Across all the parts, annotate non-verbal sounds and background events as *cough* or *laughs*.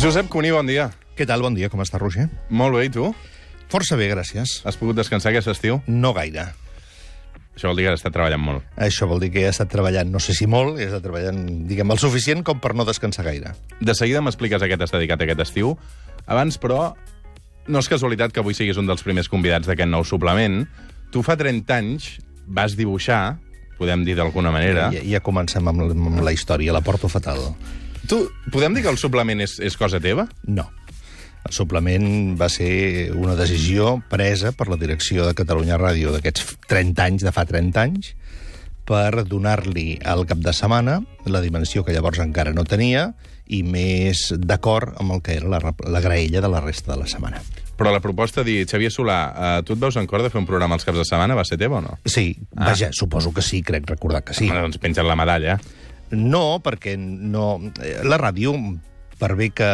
Josep Cuní, bon dia. Què tal? Bon dia, com està, Roger? Molt bé, i tu? Força bé, gràcies. Has pogut descansar aquest estiu? No gaire. Això vol dir que has estat treballant molt. Això vol dir que he estat treballant, no sé si molt, he estat treballant, diguem, el suficient com per no descansar gaire. De seguida m'expliques a què t'has dedicat aquest estiu. Abans, però, no és casualitat que avui siguis un dels primers convidats d'aquest nou suplement. Tu fa 30 anys vas dibuixar, podem dir d'alguna manera... Ja, ja comencem amb, la- amb la història, la porto fatal. Tu, podem dir que el suplement és, és cosa teva? No. El suplement va ser una decisió presa per la direcció de Catalunya Ràdio d'aquests 30 anys, de fa 30 anys, per donar-li al cap de setmana la dimensió que llavors encara no tenia i més d'acord amb el que era la, la graella de la resta de la setmana. Però la proposta de dir, Xavier Solà, eh, tu et veus en cor de fer un programa els caps de setmana? Va ser teva o no? Sí, Ah. vaja, suposo que sí, crec recordar que sí. Home, doncs pengen la medalla. No, perquè no... eh, La ràdio, per bé que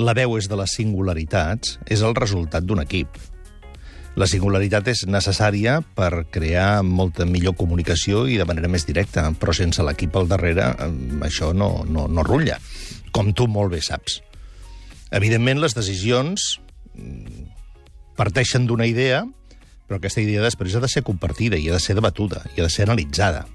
la veu és de les singularitats, és el resultat d'un equip. La singularitat és necessària per crear molta millor comunicació i de manera més directa, però sense l'equip al darrere eh, això no, no, no rutlla, com tu molt bé saps. Evidentment, les decisions mm, parteixen d'una idea, però aquesta idea després ha de ser compartida i ha de ser debatuda i ha de ser analitzada.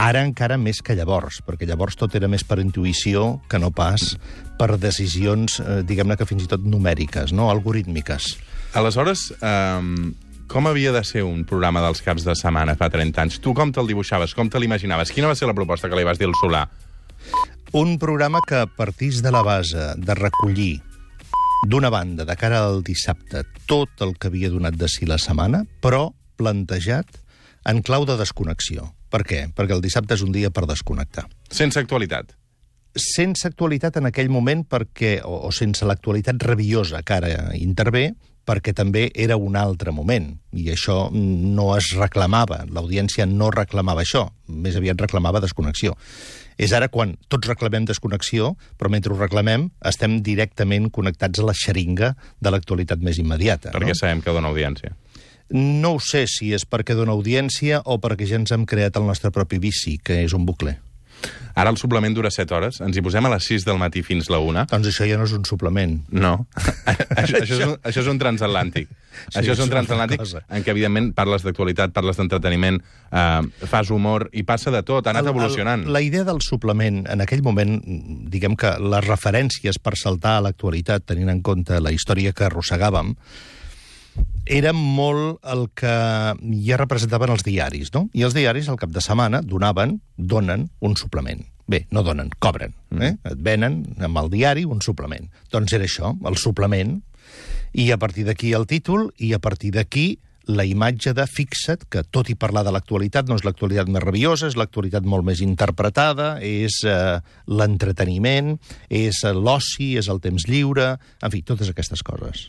Ara encara més que llavors, perquè llavors tot era més per intuïció que no pas per decisions, eh, diguem-ne que fins i tot numèriques, no? algorítmiques. Aleshores, eh, com havia de ser un programa dels caps de setmana fa 30 anys? Tu com te'l dibuixaves? Com te l'imaginaves? Quina va ser la proposta que li vas dir al Solà? Un programa que partís de la base de recollir d'una banda, de cara al dissabte, tot el que havia donat de si la setmana, però plantejat en clau de desconnexió. Per què? Perquè el dissabte és un dia per desconnectar. Sense actualitat. sense actualitat en aquell moment perquè o, o sense l'actualitat rabiosa que ara intervé, perquè també era un altre moment, i això no es reclamava, l'audiència no reclamava això, més aviat reclamava desconnexió. És ara quan tots reclamem desconnexió, però mentre ho reclamem estem directament connectats a la xeringa de l'actualitat més immediata. Perquè no? sabem que dona audiència. No ho sé si és perquè dona audiència o perquè ja ens hem creat el nostre propi vici, que és un bucle. Ara el suplement dura 7 hores. Ens hi posem a les 6 del matí fins la 1. Doncs això ja no és un suplement, No. *laughs* això, això, és un, això és un transatlàntic. Sí, això és un transatlàntic en què, evidentment, parles d'actualitat, parles d'entreteniment, eh, fas humor i passa de tot. Ha anat El- el- evolucionant. La idea del suplement, en aquell moment, diguem que les referències per saltar a l'actualitat, tenint en compte la història que arrossegàvem, era molt el que ja representaven els diaris, no? I els diaris, al cap de setmana, donaven, donen un suplement. Bé, no donen, cobren. Eh? Et venen amb el diari un suplement. Doncs era això, el suplement, i a partir d'aquí el títol, i a partir d'aquí la imatge de fixa't que tot i parlar de l'actualitat no és l'actualitat més rabiosa, és l'actualitat molt més interpretada, és eh, l'entreteniment, és eh, l'oci, és el temps lliure, en fi, totes aquestes coses.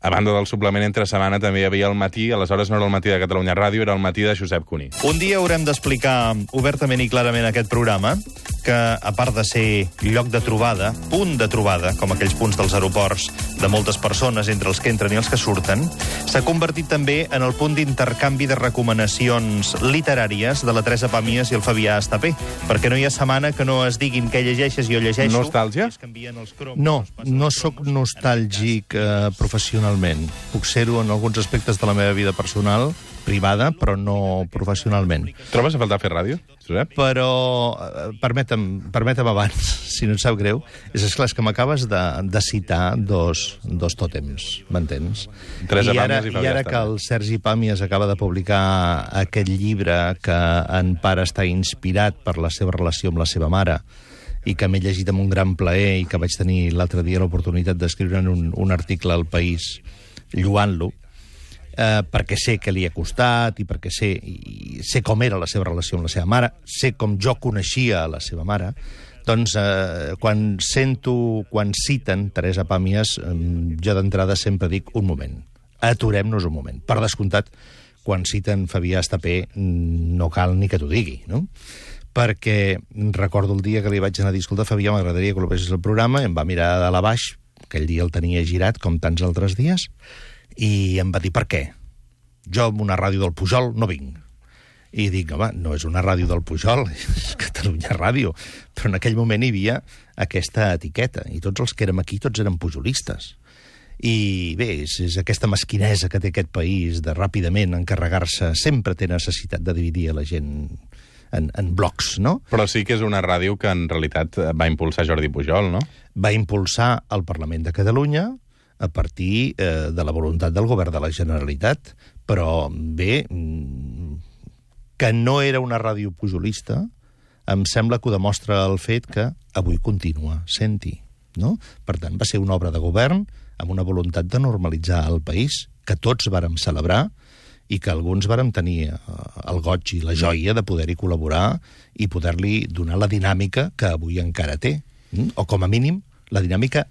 A banda del suplement entre setmana també hi havia el matí, aleshores no era el matí de Catalunya Ràdio, era el matí de Josep Cuní. Un dia haurem d'explicar obertament i clarament aquest programa, que a part de ser lloc de trobada, punt de trobada, com aquells punts dels aeroports de moltes persones entre els que entren i els que surten, s'ha convertit també en el punt d'intercanvi de recomanacions literàries de la Teresa Pàmies i el Fabià Estapé, perquè no hi ha setmana que no es diguin què llegeixes i jo llegeixo. Nostàlgia? es canvien els cromos, no, no sóc nostàlgic eh, professionalment. Puc ser-ho en alguns aspectes de la meva vida personal, privada, però no professionalment. Trobes a faltar fer ràdio, Josep? Però, eh, permetem, permetem abans, *laughs* si no et sap greu, és esclar, és que m'acabes de, de citar dos, dos tòtems, m'entens? I ara, i I ara que el Sergi Pàmies acaba de publicar aquest llibre que en part està inspirat per la seva relació amb la seva mare, i que m'he llegit amb un gran plaer i que vaig tenir l'altre dia l'oportunitat d'escriure un, un article al País lluant-lo, eh, perquè sé que li ha costat i perquè sé, i sé com era la seva relació amb la seva mare, sé com jo coneixia la seva mare, doncs eh, quan sento, quan citen Teresa Pàmies, eh, jo d'entrada sempre dic un moment, aturem-nos un moment. Per descomptat, quan citen Fabià Estapé, no cal ni que t'ho digui, no? Perquè recordo el dia que li vaig anar a dir, escolta, Fabià, m'agradaria que veies el programa, em va mirar de la baix, aquell dia el tenia girat, com tants altres dies, i em va dir, per què? Jo amb una ràdio del Pujol no vinc. i dic, home, no és una ràdio del Pujol, *laughs* és Catalunya Ràdio. Però en aquell moment hi havia aquesta etiqueta, i tots els que érem aquí, tots eren pujolistes. I bé, és, és aquesta mesquinesa que té aquest país de ràpidament encarregar-se, sempre té necessitat de dividir a la gent en, en blocs, no? Però sí que és una ràdio que en realitat va impulsar Jordi Pujol, no? Va impulsar el Parlament de Catalunya a partir eh, de la voluntat del govern de la Generalitat, però bé, mm, que no era una ràdio pujolista, em sembla que ho demostra el fet que avui continua sent-hi. No? Per tant, va ser una obra de govern amb una voluntat de normalitzar el país, que tots vàrem celebrar i que alguns vàrem tenir eh, el goig i la joia de poder-hi col·laborar i poder-li donar la dinàmica que avui encara té. Mm? O, com a mínim, la dinàmica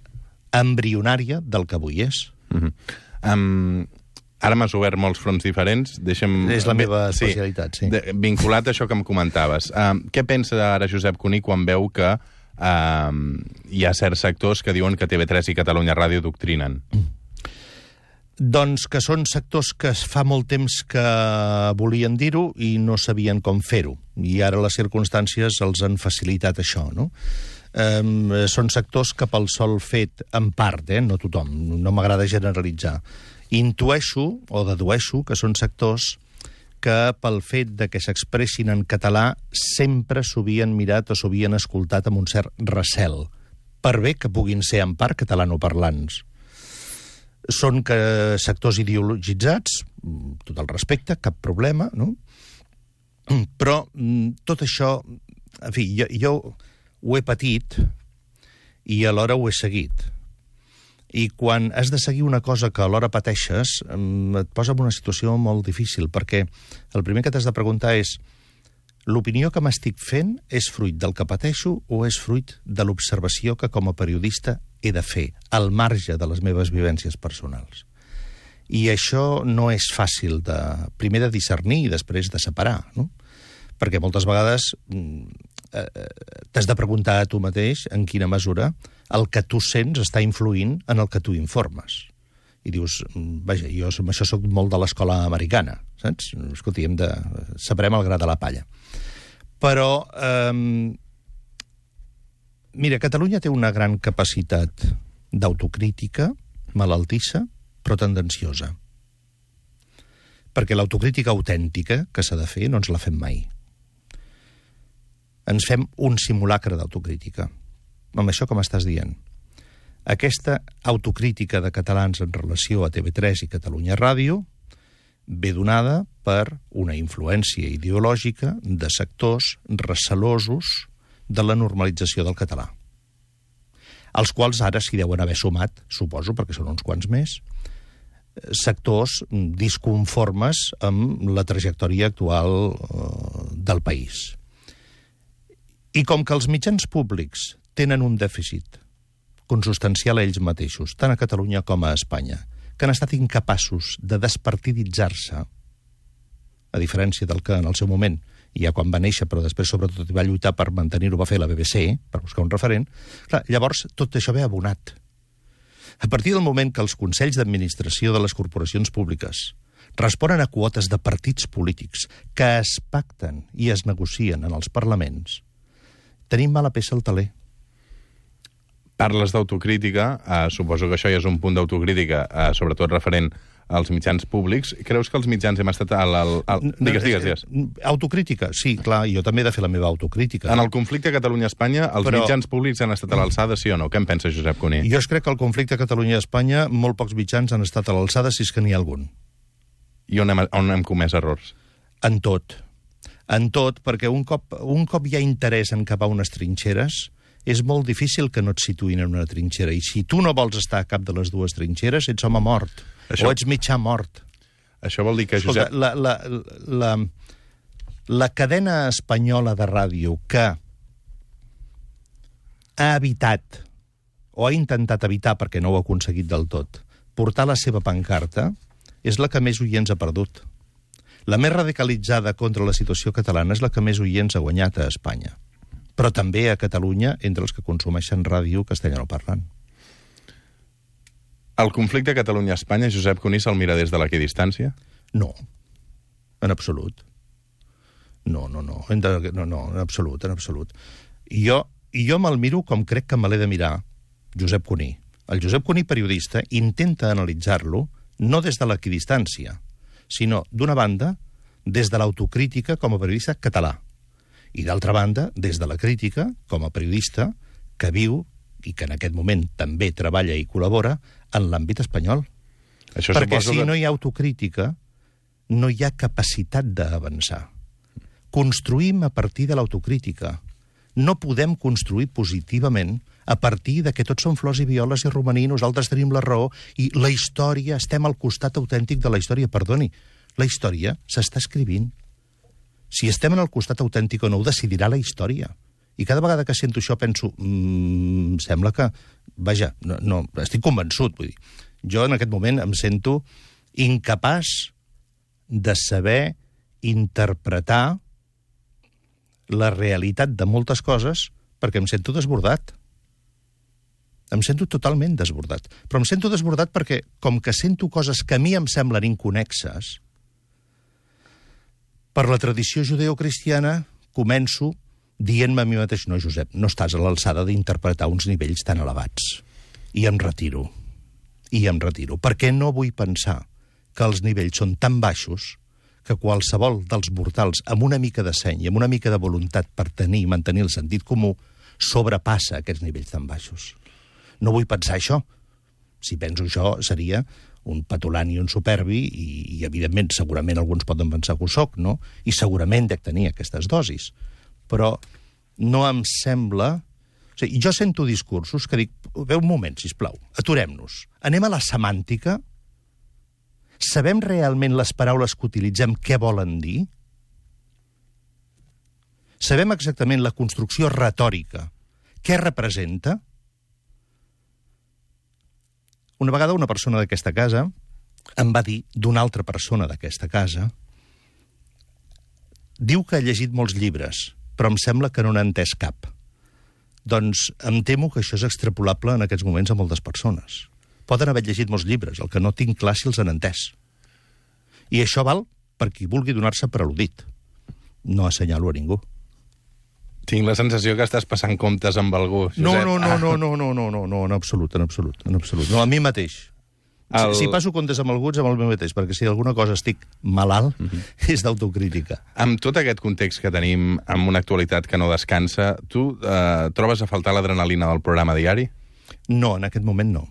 embrionària del que avui és. Mm -hmm. um, ara m'has obert molts fronts diferents. Deixa'm... És la meva especialitat, sí. sí. De, vinculat a això que em comentaves. Um, què pensa ara Josep Cuní quan veu que um, hi ha certs sectors que diuen que TV3 i Catalunya Ràdio doctrinen? Mm. Doncs que són sectors que fa molt temps que volien dir-ho i no sabien com fer-ho. I ara les circumstàncies els han facilitat això, no? Um, són sectors que pel sol fet, en part, eh, no tothom, no m'agrada generalitzar, intueixo o dedueixo que són sectors que pel fet de que s'expressin en català sempre s'havien mirat o s'havien escoltat amb un cert recel, per bé que puguin ser en part catalanoparlants són que sectors ideologitzats, tot el respecte, cap problema, no? Però mm, tot això, en fi, jo, jo ho he patit i alhora ho he seguit. I quan has de seguir una cosa que alhora pateixes, mm, et posa en una situació molt difícil, perquè el primer que t'has de preguntar és l'opinió que m'estic fent és fruit del que pateixo o és fruit de l'observació que com a periodista he de fer, al marge de les meves vivències personals. I això no és fàcil de, primer de discernir i després de separar, no? Perquè moltes vegades mm, eh, eh, t'has de preguntar a tu mateix en quina mesura el que tu sents està influint en el que tu informes. I dius, mm, vaja, jo amb això sóc molt de l'escola americana, saps? Escolti, hem de... sabrem el gra de la palla. Però eh, Mira, Catalunya té una gran capacitat d'autocrítica, malaltissa, però tendenciosa. Perquè l'autocrítica autèntica que s'ha de fer no ens la fem mai. Ens fem un simulacre d'autocrítica. Amb això com estàs dient? Aquesta autocrítica de catalans en relació a TV3 i Catalunya Ràdio ve donada per una influència ideològica de sectors recelosos de la normalització del català, als quals ara s'hi deuen haver sumat, suposo, perquè són uns quants més, sectors disconformes amb la trajectòria actual eh, del país. I com que els mitjans públics tenen un dèficit consustancial a ells mateixos, tant a Catalunya com a Espanya, que han estat incapaços de despartiditzar-se, a diferència del que en el seu moment ja quan va néixer, però després sobretot va lluitar per mantenir-ho, va fer la BBC, per buscar un referent, clar, llavors tot això ve abonat. A partir del moment que els consells d'administració de les corporacions públiques responen a quotes de partits polítics que es pacten i es negocien en els parlaments, tenim mala peça al taler. Parles d'autocrítica, eh, suposo que això ja és un punt d'autocrítica, eh, sobretot referent als mitjans públics. Creus que els mitjans hem estat al... al, al... Digues, digues, digues. Autocrítica, sí, clar, jo també he de fer la meva autocrítica. En el conflicte Catalunya-Espanya, els Però... mitjans públics han estat a l'alçada, sí o no? Què en pensa Josep Cuní? Jo crec que el conflicte Catalunya-Espanya, molt pocs mitjans han estat a l'alçada, si és que n'hi ha algun. I on hem, on hem comès errors? En tot. En tot, perquè un cop, un cop hi ha interès en cap a unes trinxeres, és molt difícil que no et situïn en una trinxera. I si tu no vols estar a cap de les dues trinxeres, ets home mort. Això... O ets mitjà mort. Això vol dir que, Escolta, Josep... La, la, la, la cadena espanyola de ràdio que ha evitat, o ha intentat evitar, perquè no ho ha aconseguit del tot, portar la seva pancarta, és la que més oients ha perdut. La més radicalitzada contra la situació catalana és la que més oients ha guanyat a Espanya. Però també a Catalunya entre els que consumeixen ràdio castellanoparlant. El conflicte Catalunya-Espanya, Josep Cuní se'l mira des de l'equidistància? No, en absolut. No, no, no, no, no, en absolut, en absolut. Jo, jo me'l miro com crec que me l'he de mirar Josep Cuní. El Josep Cuní, periodista, intenta analitzar-lo no des de l'equidistància, sinó, d'una banda, des de l'autocrítica com a periodista català, i d'altra banda, des de la crítica com a periodista que viu i que en aquest moment també treballa i col·labora en l'àmbit espanyol. Això Perquè si que... no hi ha autocrítica, no hi ha capacitat d'avançar. Construïm a partir de l'autocrítica. No podem construir positivament a partir de que tots són flors i violes i romaní, nosaltres tenim la raó i la història, estem al costat autèntic de la història. Perdoni, la història s'està escrivint. Si estem en el costat autèntic o no, ho decidirà la història. I cada vegada que sento això penso, mmm, sembla que... Vaja, no, no, estic convençut, vull dir. Jo en aquest moment em sento incapaç de saber interpretar la realitat de moltes coses perquè em sento desbordat. Em sento totalment desbordat. Però em sento desbordat perquè, com que sento coses que a mi em semblen inconexes, per la tradició judeocristiana començo dient-me a mi mateix, no, Josep, no estàs a l'alçada d'interpretar uns nivells tan elevats. I em retiro. I em retiro. Perquè no vull pensar que els nivells són tan baixos que qualsevol dels mortals amb una mica de seny i amb una mica de voluntat per tenir i mantenir el sentit comú sobrepassa aquests nivells tan baixos. No vull pensar això. Si penso això, seria un patulant i un superbi, i, i evidentment, segurament alguns poden pensar que ho soc, no? I segurament dec tenir aquestes dosis. Però no em sembla... O sigui, jo sento discursos que dic, veu un moment, si plau, aturem-nos. Anem a la semàntica? Sabem realment les paraules que utilitzem què volen dir? Sabem exactament la construcció retòrica, què representa? Una vegada una persona d'aquesta casa em va dir d'una altra persona d'aquesta casa diu que ha llegit molts llibres, però em sembla que no n'ha entès cap. Doncs em temo que això és extrapolable en aquests moments a moltes persones. Poden haver llegit molts llibres, el que no tinc clar si els han entès. I això val per qui vulgui donar-se per al·ludit. No assenyalo a ningú. Tinc la sensació que estàs passant comptes amb algú, Josep. No, no, no, no, no, no, no, no, no, en absolut, en absolut, en absolut. No, a mi mateix. El-. Si, si passo comptes amb alguns, amb el meu mateix, perquè si alguna cosa estic malalt, mm -hmm. és d'autocrítica. Amb tot aquest context que tenim, amb una actualitat que no descansa, tu eh, trobes a faltar l'adrenalina del programa diari? No, en aquest moment no.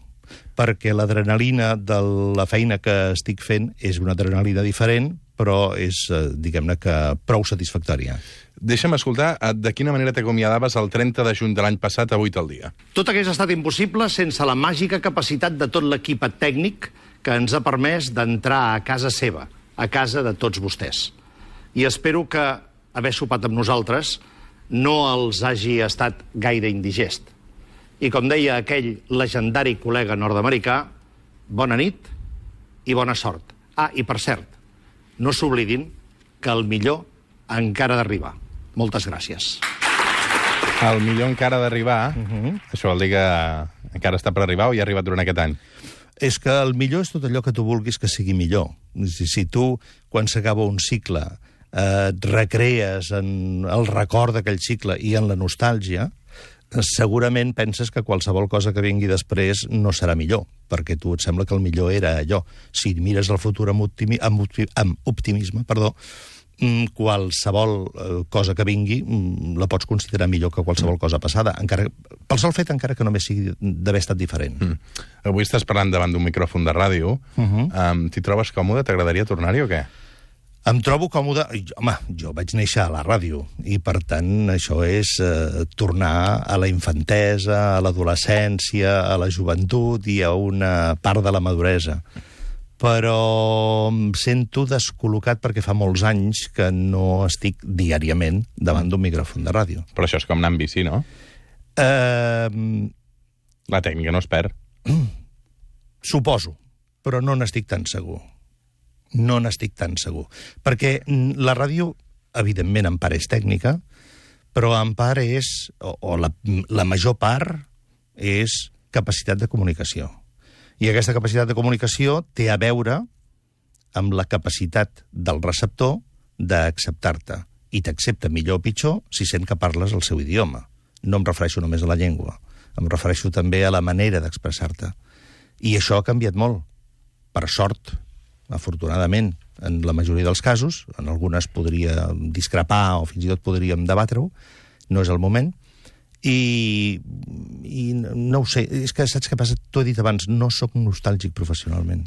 Perquè l'adrenalina de la feina que estic fent és una adrenalina diferent, però és, eh, diguem-ne, que prou satisfactòria. Deixa'm escoltar eh, de quina manera t'acomiadaves el 30 de juny de l'any passat a 8 al dia. Tot hagués estat impossible sense la màgica capacitat de tot l'equip tècnic que ens ha permès d'entrar a casa seva, a casa de tots vostès. I espero que haver sopat amb nosaltres no els hagi estat gaire indigest. I com deia aquell legendari col·lega nord-americà, bona nit i bona sort. Ah, i per cert, no s'oblidin que el millor encara d'arribar. Moltes gràcies. El millor encara d'arribar, uh -huh. això vol dir que encara està per arribar o ja ha arribat durant aquest any? És que el millor és tot allò que tu vulguis que sigui millor. Si, si tu, quan s'acaba un cicle, eh, et recrees en el record d'aquell cicle i en la nostàlgia, eh, segurament penses que qualsevol cosa que vingui després no serà millor, perquè tu et sembla que el millor era allò. Si mires el futur amb, optimi amb, opti amb optimisme, perdó, qualsevol eh, cosa que vingui mm, la pots considerar millor que qualsevol cosa passada, encara, pel sol fet encara que només sigui d'haver estat diferent. Mm. Avui estàs parlant davant d'un micròfon de ràdio. Uh -huh. um, T'hi trobes còmode? T'agradaria tornar-hi o què? Em trobo còmode... Home, jo vaig néixer a la ràdio i, per tant, això és eh, tornar a la infantesa, a l'adolescència, a la joventut i a una part de la maduresa. Però em sento descol·locat perquè fa molts anys que no estic diàriament davant d'un micròfon de ràdio. Però això és com anar amb bici, no? Eh, La tècnica no es perd. *clears throat* Suposo, però no n'estic tan segur. No n'estic tan segur. Perquè la ràdio, evidentment, en part és tècnica, però en part és, o, o la, la major part, és capacitat de comunicació. I aquesta capacitat de comunicació té a veure amb la capacitat del receptor d'acceptar-te i t'accepta millor o pitjor si sent que parles el seu idioma. No em refereixo només a la llengua, em refereixo també a la manera d'expressar-te. I això ha canviat molt, per sort, afortunadament, en la majoria dels casos, en algunes podria discrepar o fins i tot podríem debatre-ho, no és el moment, i, i no ho sé, és que saps què passa? T'ho he dit abans, no sóc nostàlgic professionalment.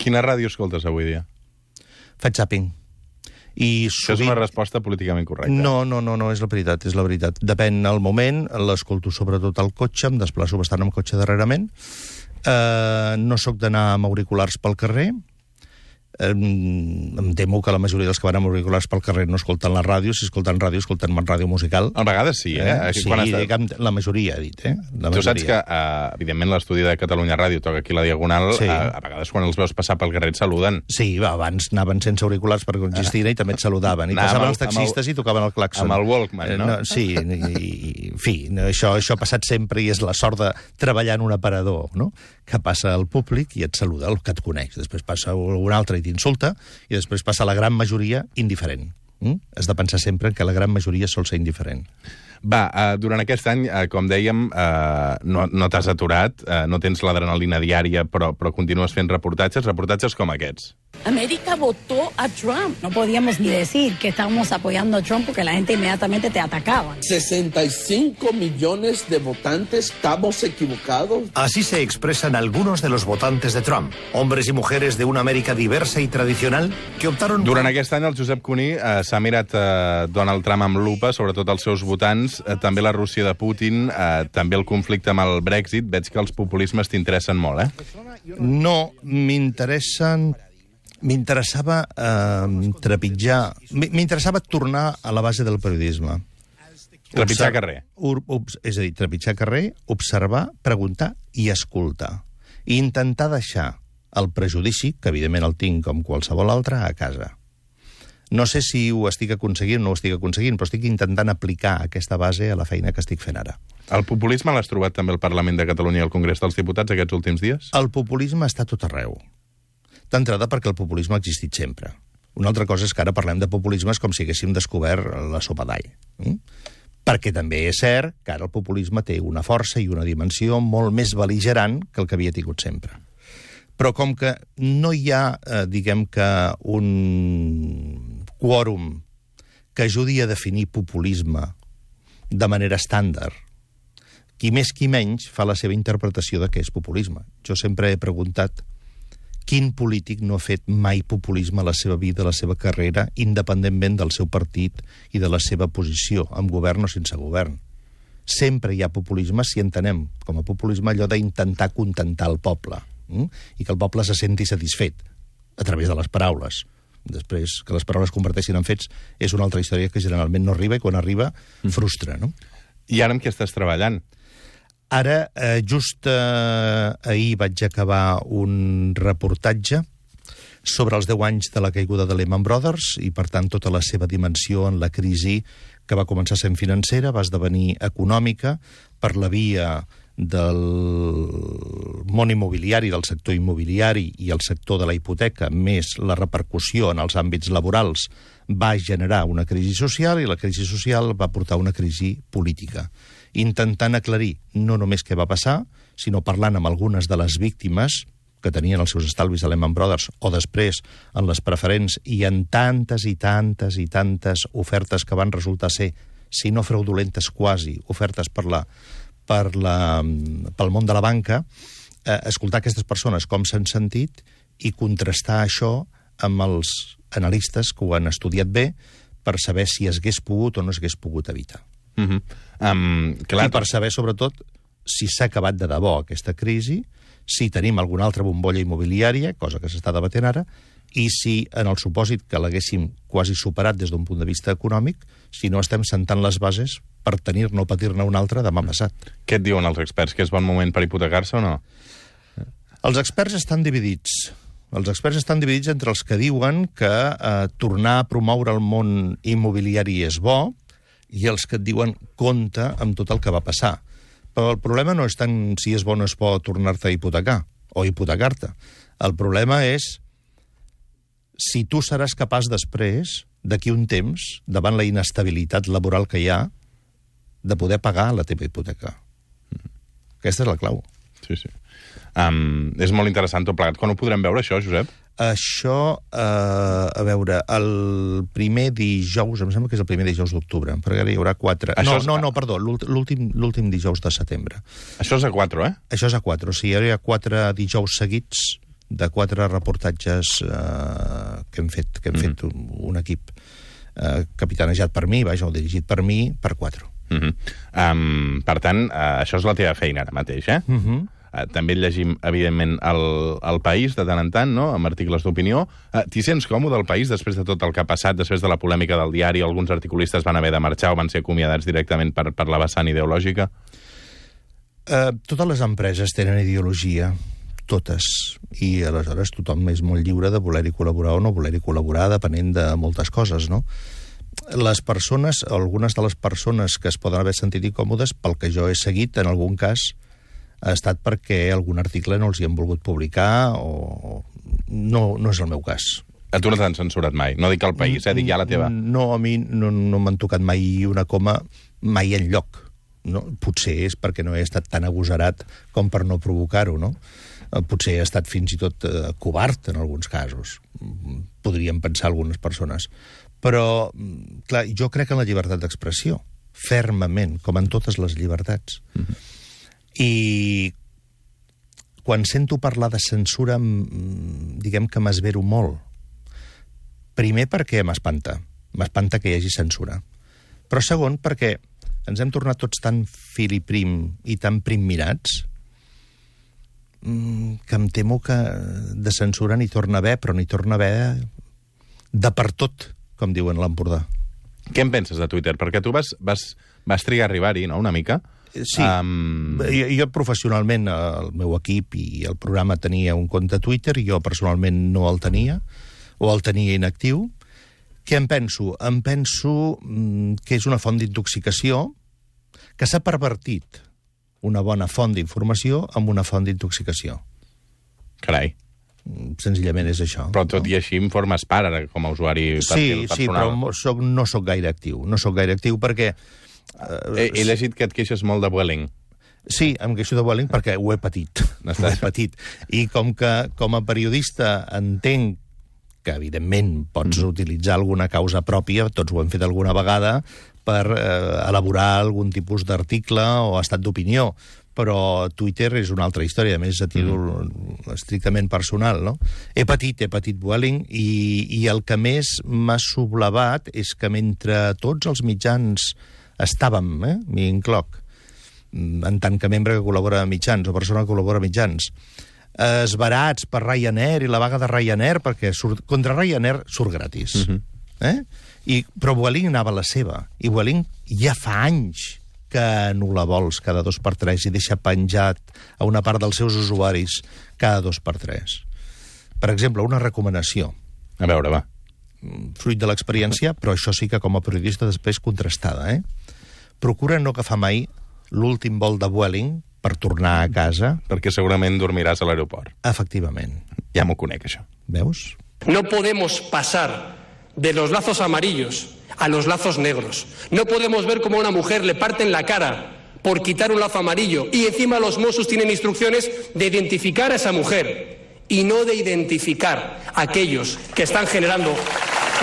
Quina ràdio escoltes avui dia? Faig zapping. I Això és una resposta políticament correcta. No, no, no, no, és la veritat, és la veritat. Depèn del moment, l'escolto sobretot al cotxe, em desplaço bastant amb cotxe darrerament, eh, no sóc d'anar amb auriculars pel carrer, eh, em temo que la majoria dels que van amb auriculars pel carrer no escolten la ràdio, si escolten ràdio, escolten ràdio musical. A vegades sí, eh? eh? Sí, Quan de- diguem, la majoria, he dit, eh? La Tu saps majoria. que, uh, evidentment, l'estudi de Catalunya Ràdio toca aquí la Diagonal, Sí. sí. uh, a vegades quan els veus passar pel carrer et saluden. Sí, va, abans anaven sense auriculars per Congistina i també et saludaven. I passaven amb els el- amb el- taxistes i tocaven el claxon. amb el Walkman, Eh, no? sí, i, i, en fi, no, això, això ha passat sempre i és la sort de treballar en un aparador, no? que passa al públic i et saluda el que et coneix. Després passa un altre i t'insulta i després passa la gran majoria indiferent. Mm? Has de pensar sempre que la gran majoria sol ser indiferent. Va, uh, durant aquest any, uh, com dèiem, uh, no, no t'has aturat, uh, no tens l'adrenalina diària, però, però continues fent reportatges, reportatges com aquests. América votó a Trump. No podíamos ni decir que estábamos apoyando a Trump porque la gente inmediatamente te atacaba. 65 millones de votantes, ¿estamos equivocados? Así se expresan algunos de los votantes de Trump, hombres y mujeres de una América diversa y tradicional que optaron Durant aquest any, el Josep Cuní uh, s'ha mirat uh, Donald Trump amb lupa, sobretot els seus votants, uh, també la Rússia de Putin, uh, també el conflicte amb el Brexit. Veig que els populismes t'interessen molt, eh? No, m'interessen... M'interessava eh, trepitjar... M'interessava tornar a la base del periodisme. Trepitjar Obser- carrer. Ur, obs, és a dir, trepitjar carrer, observar, preguntar i escoltar. I intentar deixar el prejudici, que evidentment el tinc com qualsevol altre, a casa. No sé si ho estic aconseguint o no ho estic aconseguint, però estic intentant aplicar aquesta base a la feina que estic fent ara. El populisme l'has trobat també al Parlament de Catalunya i al Congrés dels Diputats aquests últims dies? El populisme està tot arreu. D'entrada perquè el populisme ha existit sempre. Una altra cosa és que ara parlem de populismes com si haguéssim descobert la sopa d'all. Mm? Perquè també és cert que ara el populisme té una força i una dimensió molt més beligerant que el que havia tingut sempre. Però com que no hi ha, eh, diguem que, un quòrum que ajudi a definir populisme de manera estàndard, qui més qui menys fa la seva interpretació de què és populisme. Jo sempre he preguntat quin polític no ha fet mai populisme a la seva vida, a la seva carrera, independentment del seu partit i de la seva posició, amb govern o sense govern. Sempre hi ha populisme si entenem com a populisme allò d'intentar contentar el poble mm? i que el poble se senti satisfet a través de les paraules. Després, que les paraules converteixin en fets és una altra història que generalment no arriba i quan arriba frustra, no? I ara amb què estàs treballant? Ara, eh, just eh, ahir vaig acabar un reportatge sobre els 10 anys de la caiguda de Lehman Brothers i, per tant, tota la seva dimensió en la crisi que va començar sent financera, va esdevenir econòmica per la via del món immobiliari, del sector immobiliari i el sector de la hipoteca, més la repercussió en els àmbits laborals, va generar una crisi social i la crisi social va portar una crisi política. Intentant aclarir no només què va passar, sinó parlant amb algunes de les víctimes que tenien els seus estalvis a Lehman Brothers, o després en les preferents i en tantes i tantes i tantes ofertes que van resultar ser, si no fraudulentes quasi, ofertes per la, per la, pel món de la banca, eh, escoltar aquestes persones com s'han sentit i contrastar això amb els analistes que ho han estudiat bé per saber si es hagués pogut o no es hagués pogut evitar. Uh -huh. um, clar, I per saber, sobretot, si s'ha acabat de debò aquesta crisi, si tenim alguna altra bombolla immobiliària, cosa que s'està debatent ara, i si, en el supòsit que l'haguéssim quasi superat des d'un punt de vista econòmic, si no estem sentant les bases per tenir-ne o patir-ne una altra demà passat. Què et diuen els experts? Que és bon moment per hipotecar-se o no? Els experts estan dividits. Els experts estan dividits entre els que diuen que eh, tornar a promoure el món immobiliari és bo i els que et diuen compte amb tot el que va passar. Però el problema no és tant si és bo o no és bo tornar-te a hipotecar o hipotecar-te. El problema és si tu seràs capaç després d'aquí un temps, davant la inestabilitat laboral que hi ha, de poder pagar la teva hipoteca. Aquesta és la clau. Sí, sí. Um, és molt interessant tot plegat. Quan ho podrem veure, això, Josep? Això, eh, a veure, el primer dijous, em sembla que és el primer dijous d'octubre, perquè ara hi haurà quatre... Això no, és- no, no, perdó, l'últ- l'últim dijous de setembre. Això és a 4, eh? Això és a quatre, o sigui, hi ha quatre dijous seguits de quatre reportatges eh, que hem fet, que hem fet un, un equip eh, capitanejat per mi, vaja, o dirigit per mi, per quatre. Uh -huh. um, per tant, uh, això és la teva feina ara mateix, eh? Uh -huh. Uh, també llegim, evidentment, el, el País de tant en tant, no?, amb articles d'opinió. Uh, T'hi sents còmode al País després de tot el que ha passat, després de la polèmica del diari? Alguns articulistes van haver de marxar o van ser acomiadats directament per, per la vessant ideològica? Eh, totes les empreses tenen ideologia, totes, i aleshores tothom és molt lliure de voler-hi col·laborar o no voler-hi col·laborar, depenent de moltes coses, no? Les persones, algunes de les persones que es poden haver sentit incòmodes, pel que jo he seguit, en algun cas, ha estat perquè algun article no els hi han volgut publicar o... No, no és el meu cas. A tu no t'han censurat mai. No dic el País, eh? Dic ja la teva. No, a mi no, no m'han tocat mai una coma mai en lloc. No? Potser és perquè no he estat tan agosarat com per no provocar-ho, no? Eh, Potser he estat fins i tot eh, covard en alguns casos. Mm, Podríem pensar algunes persones. Però, mm, clar, jo crec en la llibertat d'expressió, fermament, com en totes les llibertats. I quan sento parlar de censura, mm, diguem que m'esvero molt. Primer perquè m'espanta. M'espanta que hi hagi censura. Però segon perquè ens hem tornat tots tan fil i tan prim mirats mm, que em temo que de censura n'hi torna a haver, però n'hi torna a haver de per tot, com diuen l'Empordà. Què en penses de Twitter? Perquè tu vas, vas, vas trigar a arribar-hi, no?, una mica. Sí, Um, jo, jo professionalment, el meu equip i el programa tenia un compte Twitter, i jo personalment no el tenia, o el tenia inactiu. Què em penso? Em penso mm, que és una font d'intoxicació que s'ha pervertit una bona font d'informació amb una font d'intoxicació. Carai. Mm, Senzillament és això. Però tot i així em formes part ara com a usuari Sí, perfil sí, però personal. mo- soc, no sóc gaire actiu. No sóc gaire actiu perquè... He, he llegit que et queixes molt de Vueling. Sí, em queixo de Welling perquè ho he patit. *laughs* N'estàs- Ho he patit. I com que com a periodista entenc que, evidentment, pots mm. utilitzar alguna causa pròpia, tots ho hem fet alguna vegada, per eh, elaborar algun tipus d'article o estat d'opinió, però Twitter és una altra història, a més a títol mm. estrictament personal, no? He patit, he patit Vueling, i, i el que més m'ha sublevat és que mentre tots els mitjans estàvem, eh, m'hi incloc, mm, en tant que membre que col·labora a mitjans o persona que col·labora a mitjans, eh, esbarats per Ryanair i la vaga de Ryanair, perquè surt, contra Ryanair surt gratis. Uh -huh. eh? I, però Vueling anava a la seva. I Vueling ja fa anys que anul·la vols cada dos per tres i deixa penjat a una part dels seus usuaris cada dos per tres. Per exemple, una recomanació A veure, va. fruit de l'experiència, però això sí que com a periodista després contrastada, eh? Procura no agafar mai l'últim vol de Vueling per tornar a casa, Perquè segurament dormiràs a l'aeroport. efectivament. Ja m'ho conec, això. Veus? No podemos pasar de los lazos amarillos a los lazos negros. No podemos ver cómo a una mujer le parten la cara por quitar un lazo amarillo y encima los Mossos tienen instrucciones de identificar a esa mujer y no de identificar a aquellos que están generando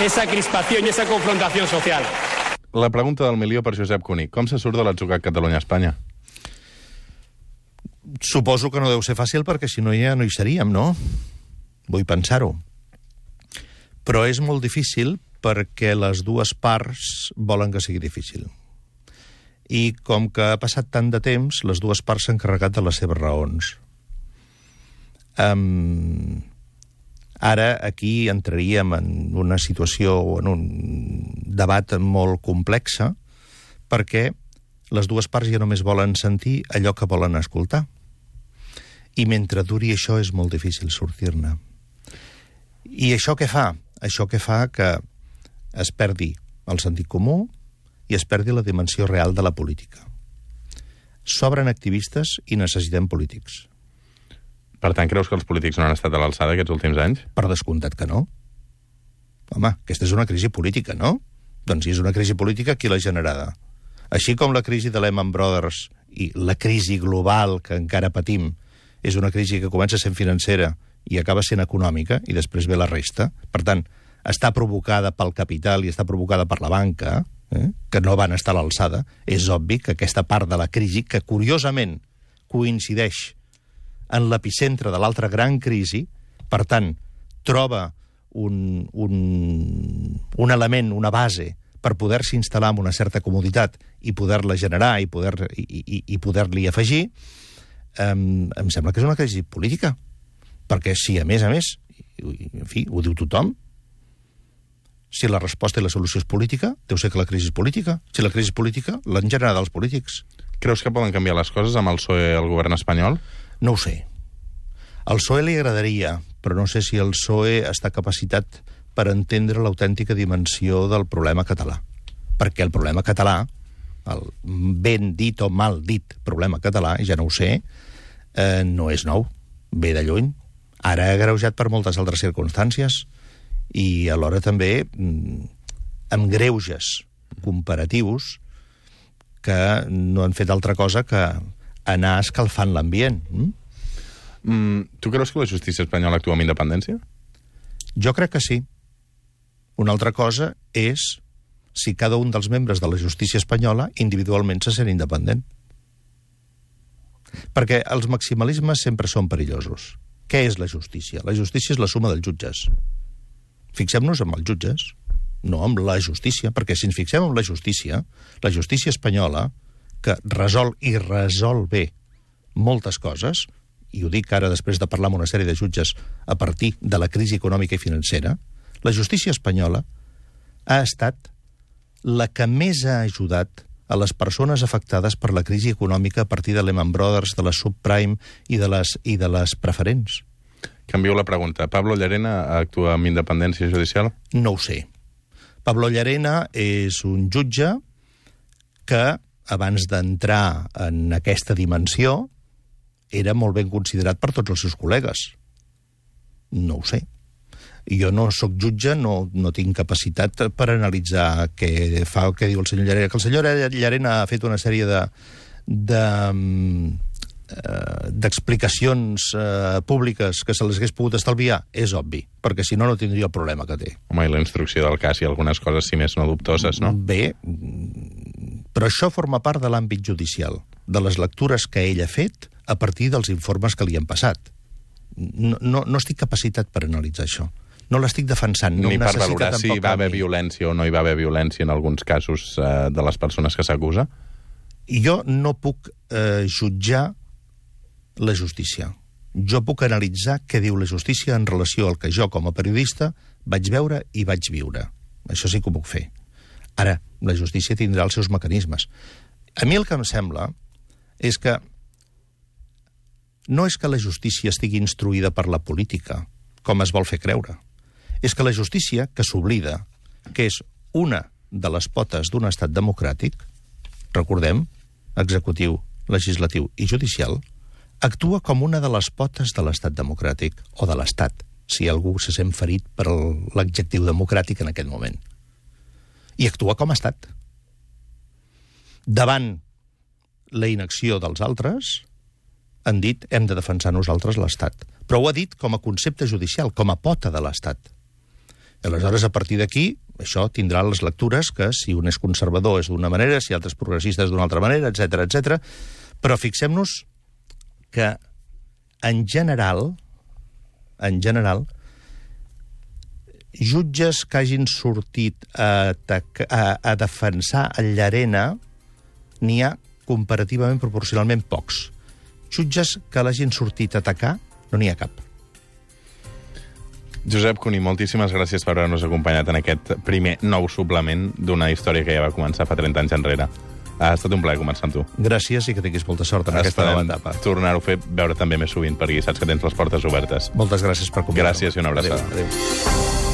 esa crispación y esa confrontación social. La pregunta del milió per Josep Cuní. Com se surt de l'atzucac Catalunya-Espanya? Suposo que no deu ser fàcil perquè si no ja no hi seríem, no? Vull pensar-ho. Però és molt difícil perquè les dues parts volen que sigui difícil. I com que ha passat tant de temps, les dues parts s'han carregat de les seves raons. Um, ara aquí entraríem en una situació o en un debat molt complexa perquè les dues parts ja només volen sentir allò que volen escoltar. I mentre duri això és molt difícil sortir-ne. I això què fa? Això què fa que es perdi el sentit comú i es perdi la dimensió real de la política. Sobren activistes i necessitem polítics. Per tant, creus que els polítics no han estat a l'alçada aquests últims anys? Per descomptat que no. Home, aquesta és una crisi política, no? Doncs si és una crisi política, qui l'ha generada? Així com la crisi de Lehman Brothers i la crisi global que encara patim és una crisi que comença sent financera i acaba sent econòmica, i després ve la resta. Per tant, està provocada pel capital i està provocada per la banca, eh, que no van estar a l'alçada. És obvi que aquesta part de la crisi, que curiosament coincideix en l'epicentre de l'altra gran crisi, per tant, troba un, un, un element, una base, per poder-s'hi instal·lar amb una certa comoditat i poder-la generar i poder-li i, i, i poder afegir, em sembla que és una crisi política. Perquè si, a més a més, en fi, ho diu tothom, si la resposta i la solució és política, deu ser que la crisi és política. Si la crisi és política, l'han generat els polítics. Creus que poden canviar les coses amb el PSOE al govern espanyol? No ho sé. Al PSOE li agradaria, però no sé si el PSOE està capacitat per entendre l'autèntica dimensió del problema català. Perquè el problema català, el ben dit o mal dit problema català, ja no ho sé, eh, no és nou, ve de lluny. Ara agreujat per moltes altres circumstàncies i alhora també mm, amb greuges comparatius que no han fet altra cosa que anar escalfant l'ambient. Mm? Mm, tu creus que la justícia espanyola actua amb independència? Jo crec que sí. Una altra cosa és si cada un dels membres de la justícia espanyola individualment se sent independent. Perquè els maximalismes sempre són perillosos. Què és la justícia? La justícia és la suma dels jutges. Fixem-nos en els jutges, no amb la justícia, perquè si ens fixem en la justícia, la justícia espanyola, que resol i resol bé moltes coses, i ho dic ara després de parlar amb una sèrie de jutges a partir de la crisi econòmica i financera, la justícia espanyola ha estat la que més ha ajudat a les persones afectades per la crisi econòmica a partir de Lehman Brothers, de la subprime i de les, i de les preferents. Canvio la pregunta. Pablo Llarena actua amb independència judicial? No ho sé. Pablo Llarena és un jutge que, abans d'entrar en aquesta dimensió, era molt ben considerat per tots els seus col·legues. No ho sé. Jo no sóc jutge, no, no tinc capacitat per analitzar què fa o què diu el senyor Llarena. Que el senyor Llarena ha fet una sèrie de, de eh, d'explicacions eh, públiques que se les hagués pogut estalviar, és obvi, perquè si no, no tindria el problema que té. Home, i la instrucció del cas i algunes coses, si més no dubtoses, no? Bé, però això forma part de l'àmbit judicial, de les lectures que ell ha fet a partir dels informes que li han passat. No, no, no estic capacitat per analitzar això. No l'estic defensant. No Ni per valorar si tampoc va haver violència o no hi va haver violència en alguns casos eh, de les persones que s'acusa? Jo no puc eh, jutjar la justícia. Jo puc analitzar què diu la justícia en relació al que jo, com a periodista, vaig veure i vaig viure. Això sí que ho puc fer. Ara, la justícia tindrà els seus mecanismes. A mi el que em sembla és que no és que la justícia estigui instruïda per la política, com es vol fer creure. És que la justícia, que s'oblida, que és una de les potes d'un estat democràtic, recordem, executiu, legislatiu i judicial, actua com una de les potes de l'estat democràtic o de l'estat, si algú se sent ferit per l'adjectiu democràtic en aquest moment. I actua com a estat. Davant la inacció dels altres, han dit hem de defensar nosaltres l'Estat. Però ho ha dit com a concepte judicial, com a pota de l'Estat. Aleshores, a partir d'aquí, això tindrà les lectures que si un és conservador és d'una manera, si altres progressistes d'una altra manera, etc etc. Però fixem-nos que, en general, en general, jutges que hagin sortit a, a, a defensar el Llarena n'hi ha comparativament proporcionalment pocs. Jutges que l'hagin sortit a atacar no n'hi ha cap. Josep Cuní, moltíssimes gràcies per haver-nos acompanyat en aquest primer nou suplement d'una història que ja va començar fa 30 anys enrere. Ha estat un plaer començar amb tu. Gràcies i que tinguis molta sort en aquesta nova etapa. tornar-ho a fer, veure també més sovint, perquè saps que tens les portes obertes. Moltes gràcies per convidar-me. Gràcies i una abraçada. Adéu. Adéu.